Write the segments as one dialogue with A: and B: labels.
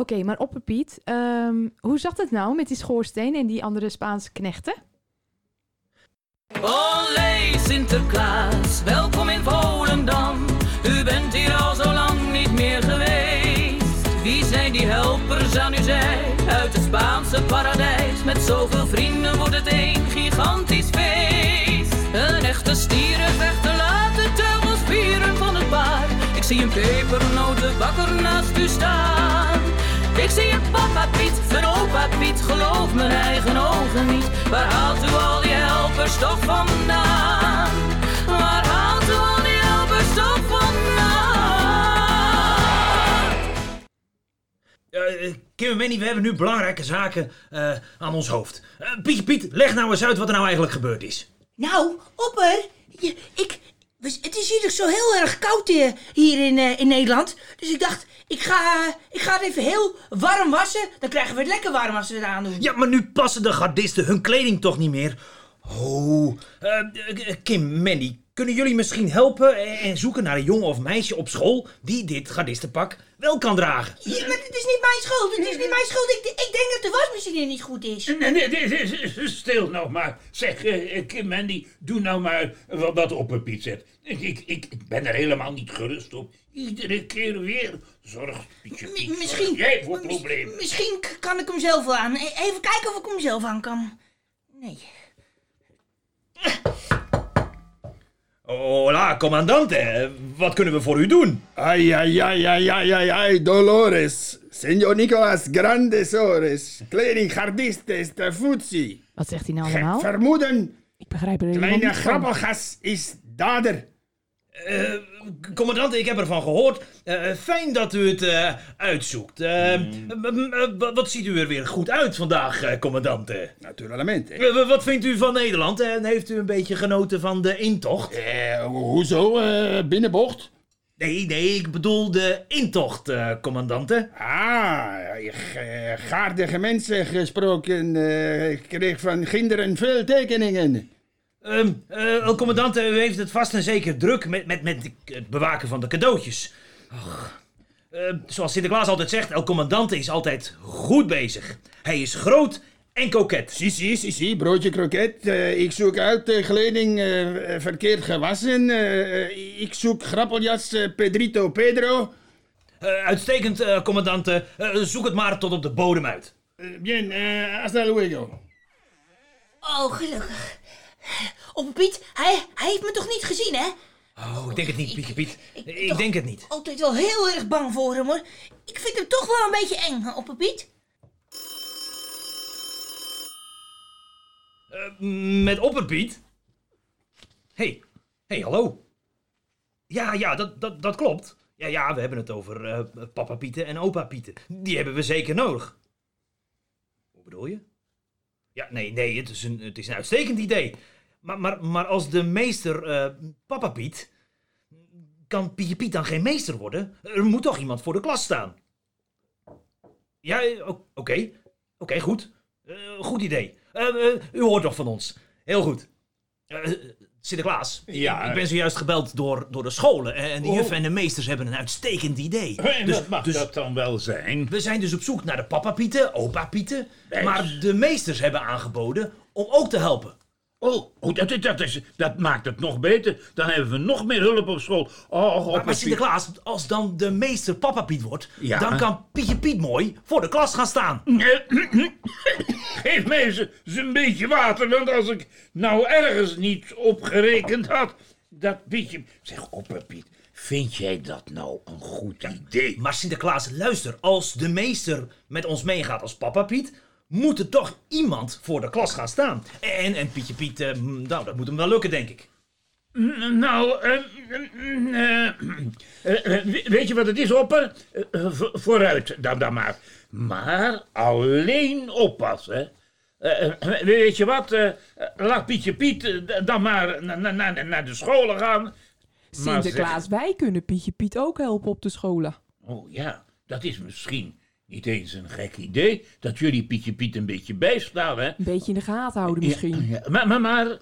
A: Oké, maar opperpiet, ehm, hoe zat het nou met die schoorsteen en die andere Spaanse knechten?
B: Olé Sinterklaas, welkom in Volendam. U bent hier al zo lang niet meer geweest. Wie zijn die helpers aan uw zij uit het Spaanse paradijs? Met zoveel vrienden wordt het een gigantisch feest. Een echte stierenvechter laat de teugels vieren van het paard. Ik zie een pepernotenbakker naast u staan. Ik zie een papa Piet, een opa Piet, geloof mijn eigen ogen niet. Waar haalt u al die helpers toch vandaan? Waar haalt u al die helpers toch vandaan?
C: Eh, Kim en Manny, we hebben nu belangrijke zaken eh, aan ons hoofd. Eh, Pietje Piet, leg nou eens uit wat er nou eigenlijk gebeurd is.
D: Nou, opper, je, ik, het is hier toch zo heel erg koud eh, hier in, eh, in Nederland. Dus ik dacht, ik ga, ik ga het even heel warm wassen. Dan krijgen we het lekker warm als we het aandoen.
C: Ja, maar nu passen de gardisten hun kleding toch niet meer? Oh, eh, eh, Kim, Manny, kunnen jullie misschien helpen en, en zoeken naar een jongen of meisje op school die dit gardistenpak wel kan dragen?
D: Ja, maar het is niet mijn schuld. Het is niet mijn schuld. Ik, ik denk dat de wasmachine niet goed is.
E: Nee, nee, stil nou maar. Zeg, eh, eh, Kim Mandy, doe nou maar wat, op een Piet zet. Ik, ik, ik ben er helemaal niet gerust op. Iedere keer weer. Zorg, Pietje
D: Mi-
E: Piet,
D: misschien,
E: zorg jij voor problemen.
D: misschien kan ik hem zelf wel aan. E- Even kijken of ik hem zelf aan kan. Nee.
C: Hola, commandante, wat kunnen we voor u doen?
F: Ay, ay, ay, ay, ay, ay, ay, Dolores. Señor Nicolas Grandes Ores. Kledinggardistes de Futsi.
A: Wat zegt hij nou
F: Gek
A: allemaal?
F: vermoeden.
A: Ik begrijp er helemaal
F: Kleine
A: niet van.
F: grappelgas is dader.
C: Eh, commandante, ik heb ervan gehoord. Eh, fijn dat u het eh, uitzoekt. Eh, m- m- eh, wat- ziet u er weer goed uit vandaag, eh, commandante?
F: Naturalmente.
C: Eh, wat vindt u van Nederland? En heeft u een beetje genoten van de intocht?
F: Eh, hoezo? eh, binnenbocht?
C: Nee, nee, ik bedoel de intocht, eh, commandante.
F: Ah, eh, gaardige mensen gesproken. eh, Ik kreeg van kinderen veel tekeningen.
C: Ehm eh, commandante, u heeft het vast en zeker druk met, met, met het bewaken van de cadeautjes. Och. Eh, zoals Sinterklaas altijd zegt, El Commandante is altijd goed bezig. Hij is groot en koket.
F: Si, si, si, si, broodje kroket. Eh, ik zoek uit de kleding eh, verkeerd gewassen. Eh, ik zoek grappeljas eh, Pedrito Pedro.
C: Eh, uitstekend, eh, commandante. Eh, zoek het maar tot op de bodem uit.
F: Eh, bien, eh, hasta luego.
D: Oh, gelukkig. Op Piet, hij, hij heeft me toch niet gezien, hè?
C: Oh, ik denk het niet, Pietje Piet.
D: ik-
C: denk het niet.
D: Altijd wel heel erg bang voor hem, hoor. Ik vind hem toch wel een beetje eng, op Piet.
C: Met Opperpiet? hey. hey, hallo. Ja, ja, dat, dat, dat klopt. Ja, ja, we hebben het over eh, papa Pieten en opa Pieten. Die hebben we zeker nodig. Hoe bedoel je? Ja, nee, nee, het is een, het is een uitstekend idee. Maar, maar, maar als de meester eh, papa Piet... Kan Pietje Piet dan geen meester worden? Er moet toch iemand voor de klas staan? Ja, eh, oké. Oké, goed. Eh, goed idee. U hoort toch van ons. Heel goed. Sinterklaas,
E: Ja.
C: ik, ben zojuist gebeld door, door de scholen. En de
E: Oh.
C: juffen en de meesters hebben een uitstekend idee.
E: En
C: Dus-
E: wat mag
C: dus-
E: dat dan wel zijn?
C: We zijn dus op zoek naar de papa-pieten, opa-pieten. Maar de meesters hebben aangeboden om ook te helpen.
E: Oh, oh dat, dat, is, dat maakt het nog beter. Dan hebben we nog meer hulp op school. Oh, op
C: Maar, Sinterklaas, als dan de meester papa-piet wordt...
E: Ja.
C: dan kan Pietje Piet mooi voor de klas gaan staan.
E: Geef mij eens een beetje water, want als ik nou ergens niet opgerekend had, dat beetje... Zeg, Opperpiet, vind jij dat nou een goed idee?
C: Maar Sinterklaas, luister, als de meester met ons meegaat als papa Piet, moet er toch iemand voor de klas gaan staan. En, en Pietje Piet, eh, nou, dat moet hem wel lukken, denk ik.
E: Nou, eh, eh, weet je wat het is, Opper? Vo- vooruit dan, dan maar. Maar alleen oppassen. Weet je wat? laat Pietje Piet dan maar na- na- na- naar de scholen gaan.
G: Sinterklaas, wij kunnen Pietje Piet ook helpen op de scholen.
E: Oh ja, dat is misschien niet eens een gek idee. Dat jullie Pietje Piet een beetje bijstaan, hè?
G: Een beetje in de gaten houden misschien.
E: Ja, ja, maar, maar, maar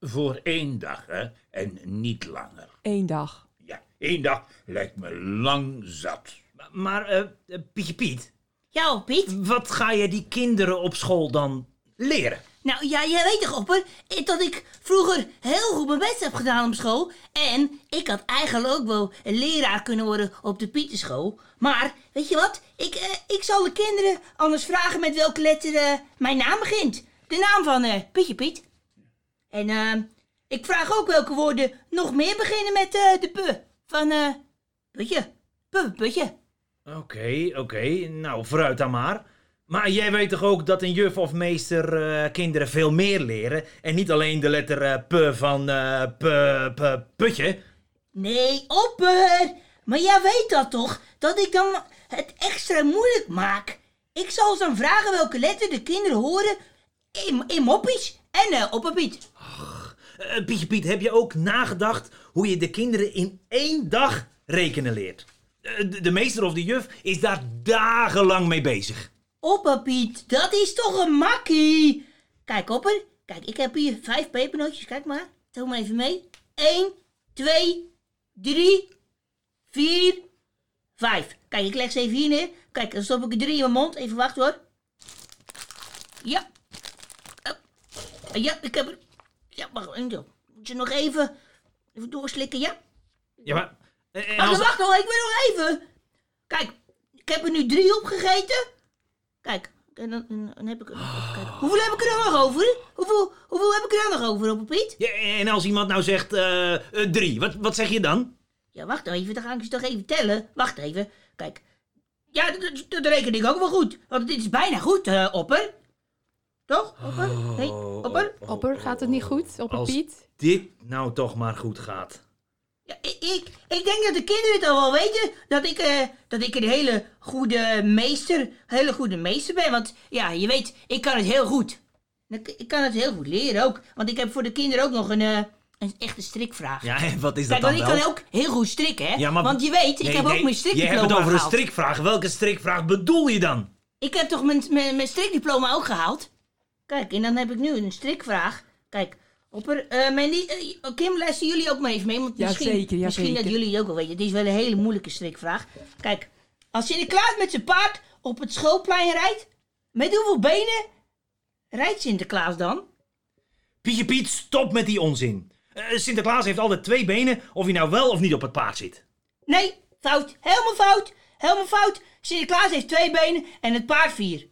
E: voor één dag, hè? En niet langer.
G: Eén dag.
E: Ja, één dag lijkt me lang zat.
C: Maar, maar eh, eh, Pietje Piet,
D: Ja, Piet.
C: Wat ga je die kinderen op school dan leren?
D: Nou, ja, jij weet toch, Opper, eh, dat ik vroeger heel goed mijn best heb gedaan op school. En ik had eigenlijk ook wel een leraar kunnen worden op de Pieterschool. Maar, weet je wat? Ik, eh, ik zal de kinderen anders vragen met welke letter eh, mijn naam begint. De naam van eh, Pietje Piet. En ik vraag ook welke woorden nog meer beginnen met de pu. Van, eh, putje. Pu, putje.
C: Oké, oké. Nou, vooruit dan maar. Maar jij weet toch ook dat een juf of meester eh, kinderen veel meer leren? En niet alleen de letter eh, p van eh, p, p, putje?
D: Nee, Opper! Maar jij weet dat toch? Dat ik dan het extra moeilijk maak. Ik zal ze dan vragen welke letter de kinderen horen in, in moppies en eh opperpiet.
C: Eh, Pietje Piet, heb je ook nagedacht hoe je de kinderen in één dag rekenen leert? De, de meester of de juf is daar dagenlang mee bezig.
D: Opperpiet, dat is toch een makkie? Kijk, Opper. Kijk, ik heb hier vijf pepernootjes. Kijk maar. Tel maar even mee. 1, 2, 3, 4, 5. Kijk, ik leg ze even hier neer. Kijk, dan stop ik er drie in mijn mond. Even wachten hoor. Ja. Oh. Ja, ik heb er... Ja, wacht. Moet je nog even... Even doorslikken, ja?
C: Ja, maar... eh, en
D: Wacht,
C: als-
D: wacht nog, ik wil nog even. Kijk, ik heb er nu drie opgegeten. Kijk, en dan, en dan heb ik. Hoeveel heb ik er dan nog over? Hoeveel, hoeveel heb ik er dan nog over, op Piet?
C: Ja, en als iemand nou zegt eh, eh, drie, wat, wat zeg je dan?
D: Ja, wacht even, dan ga ik ze toch even tellen. Wacht even, kijk. Ja, dat, dat- dat reken ik ook wel goed. Want dit is bijna goed, eh, Opper. Toch, Opper? Hey, Opper?
A: Opper, gaat het niet goed? Opper
C: Als-
A: Piet?
C: Dit nou toch maar goed gaat.
D: Ja, ik, ik, denk dat de kinderen het al wel weten dat ik, eh, dat ik een hele goede meester, hele goede meester ben. Want ja, je weet, ik kan het heel goed. Ik, ik kan het heel goed leren ook. Want ik heb voor de kinderen ook nog een, eh, een echte strikvraag.
C: Ja, en wat is dat
D: Kijk,
C: dan
D: want ik
C: wel?
D: kan ook heel goed strikken, hè?
C: Ja, maar-
D: Want je weet, ik
C: Nee,
D: heb
C: nee,
D: ook mijn
C: Je
D: strikdiploma
C: hebt het over een
D: gehaald.
C: strikvraag. Welke strikvraag bedoel je dan?
D: Ik heb toch mijn, mijn, mijn strikdiploma ook gehaald? Kijk, en dan heb ik nu een strikvraag. Kijk, opper, eh Mandy, eh, Kim, luisteren jullie ook maar even mee. Want
G: Ja,
D: misschien,
G: zeker, ja,
D: misschien dat jullie het ook wel weten. Het is wel een hele moeilijke strikvraag. Kijk, als Sinterklaas met zijn paard op het schoolplein rijdt, met hoeveel benen rijdt Sinterklaas dan?
C: Pietje Piet, stop met die onzin. Eh, Sinterklaas heeft altijd twee benen, of hij nou wel of niet op het paard zit.
D: Nee, fout. Helemaal fout. Helemaal fout. Sinterklaas heeft twee benen en het paard vier.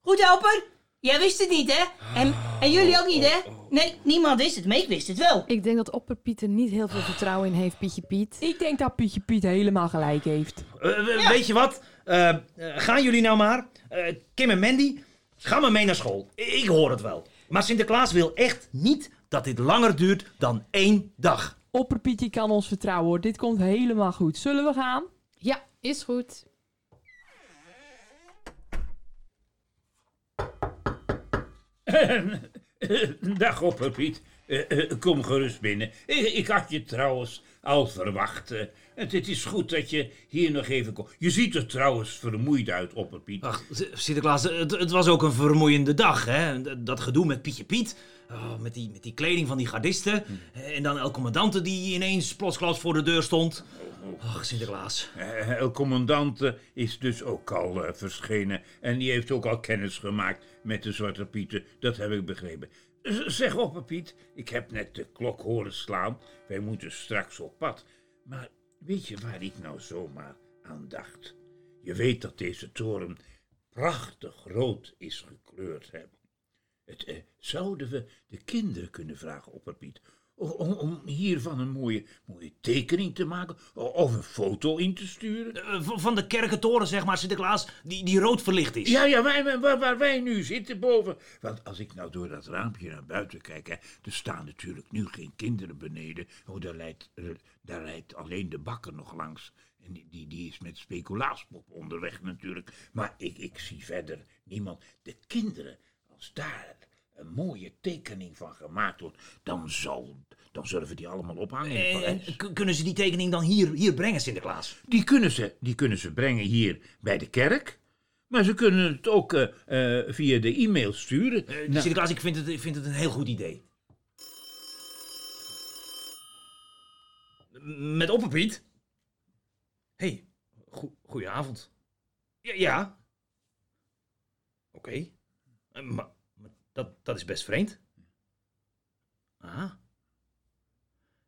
D: Goed, helper? Jij wist het niet, hè? En, en jullie ook niet, hè? Nee, niemand wist het, maar ik wist het wel.
A: Ik denk dat Opper Piet er niet heel veel vertrouwen in heeft, Pietje Piet.
G: Ik denk dat Pietje Piet helemaal gelijk heeft.
C: Eh, we- Weet je wat? Eh, eh, gaan jullie nou maar. Eh, Kim en Mandy, ga maar mee naar school. I- Ik hoor het wel. Maar Sinterklaas wil echt niet dat dit langer duurt dan één dag.
G: Opperpietje kan ons vertrouwen hoor. Dit komt helemaal goed. Zullen we gaan?
A: Ja, is goed.
E: Dag opperpiet. Eh, eh, kom gerust binnen. Ik, had je trouwens al verwacht. eh. het, is goed dat je hier nog even komt. Je ziet er trouwens vermoeid uit, opperpiet.
C: Ach, Sinterklaas, het, het was ook een vermoeiende dag, hè? Dat gedoe met Pietje Piet. Oh, met, die, met die kleding van die gardisten. En dan El Commandante die ineens plotsklaps voor de deur stond. Ach, Sinterklaas.
E: Eh, El Commandante is dus ook al eh, verschenen. En die heeft ook al kennis gemaakt met de Zwarte Pieten. Dat heb ik begrepen. Zeg opperpiet, ik heb net de klok horen slaan. Wij moeten straks op pad. Maar weet je waar ik nou zomaar aan dacht? Je weet dat deze toren prachtig rood is gekleurd. Hè? Het, eh, zouden we de kinderen kunnen vragen, opperpiet, om, hiervan een mooie, mooie tekening te maken of een foto in te sturen?
C: Eh, Van de kerkentoren, zeg maar, Sinterklaas, die, die rood verlicht is.
E: Ja, ja, wij, waar, waar wij nu zitten boven. Want als ik nou door dat raampje naar buiten kijk, hè, er staan natuurlijk nu geen kinderen beneden. Oh, daar rijdt, eh, daar rijdt alleen de bakker nog langs. En die, die, die is met speculaaspop onderweg natuurlijk. Maar ik, ik zie verder niemand. De kinderen, als daar een mooie tekening van gemaakt wordt, dan, zal, dan zullen we die allemaal ophangen. in
C: En, k- kunnen ze die tekening dan hier, hier brengen, Sinterklaas?
E: Die kunnen, ze, die kunnen ze brengen hier bij de kerk. Maar ze kunnen het ook eh, eh, via de e-mail sturen.
C: Eh,
E: Nou,
C: Sinterklaas, ik vind, het, ik vind het een heel goed idee. Met Opperpiet? Hé, hey, goedenavond. Ja, ja. Oké. Eh, maar dat, dat is best vreemd. Ah.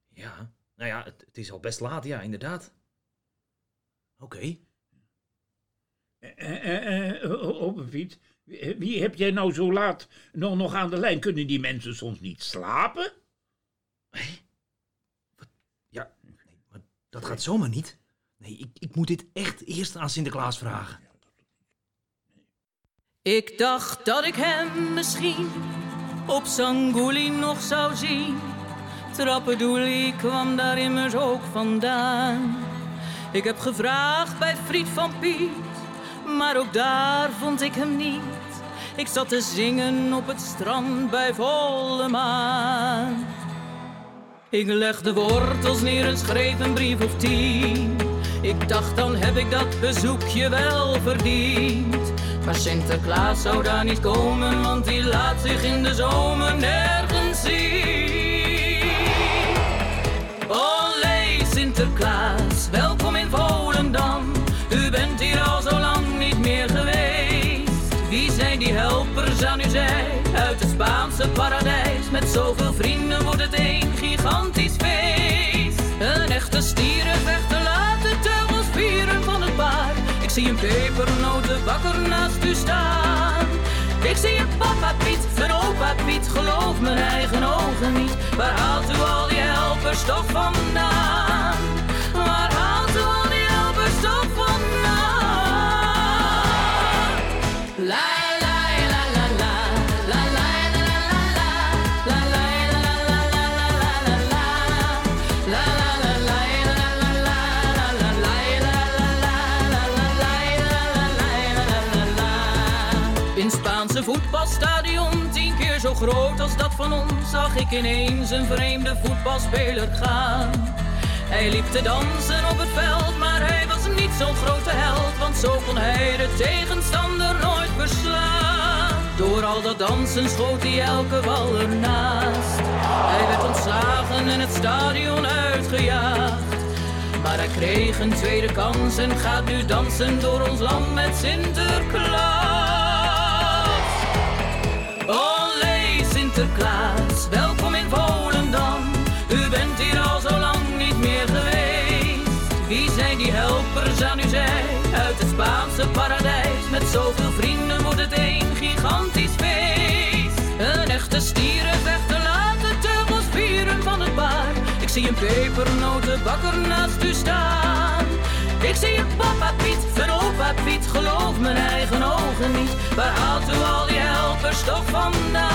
C: Ja, nou ja, het, het is al best laat, ja, inderdaad. Oké.
E: Eh, eh, eh, Opa Piet, wie wie heb jij nou zo laat nog, nog aan de lijn? Kunnen die mensen soms niet slapen?
C: Ja, nee, maar dat gaat zomaar niet. Nee, ik, ik moet dit echt eerst aan Sinterklaas vragen.
B: Ik dacht dat ik hem misschien op Sangouli nog zou zien. Trappedoelie kwam daar immers ook vandaan. Ik heb gevraagd bij Friet van Piet, maar ook daar vond ik hem niet. Ik zat te zingen op het strand bij volle maan. Ik legde wortels neer en schreef een brief of tien. Ik dacht dan heb ik dat bezoekje wel verdiend. Maar Sinterklaas zou daar niet komen, want die laat zich in de zomer nergens zien. Olé Sinterklaas, welkom in Volendam. U bent hier al zo lang niet meer geweest. Wie zijn die helpers aan uw zij uit het Spaanse paradijs? Met zoveel vrienden wordt het een gigantisch feest. Zie een pepernotenbakker naast u staan. Ik zie een papa Piet, een opa Piet, geloof mijn eigen ogen niet. Waar haalt u al die helpers toch vandaan? Groot als dat van ons, zag ik ineens een vreemde voetbalspeler gaan. Hij liep te dansen op het veld, maar hij was niet zo'n grote held, want zo kon hij de tegenstander nooit verslaan. Door al dat dansen schoot hij elke bal ernaast. Hij werd ontslagen en het stadion uitgejaagd. Maar hij kreeg een tweede kans en gaat nu dansen door ons land met Sinterklaas. Paradijs? Met zoveel vrienden wordt het een gigantisch feest. Een echte stierenvechter laat de teugels vieren van het paard. Ik zie een pepernotenbakker naast u staan. Ik zie een papa Piet, een opa Piet, geloof mijn eigen ogen niet. Waar haalt u al die helpers toch vandaan?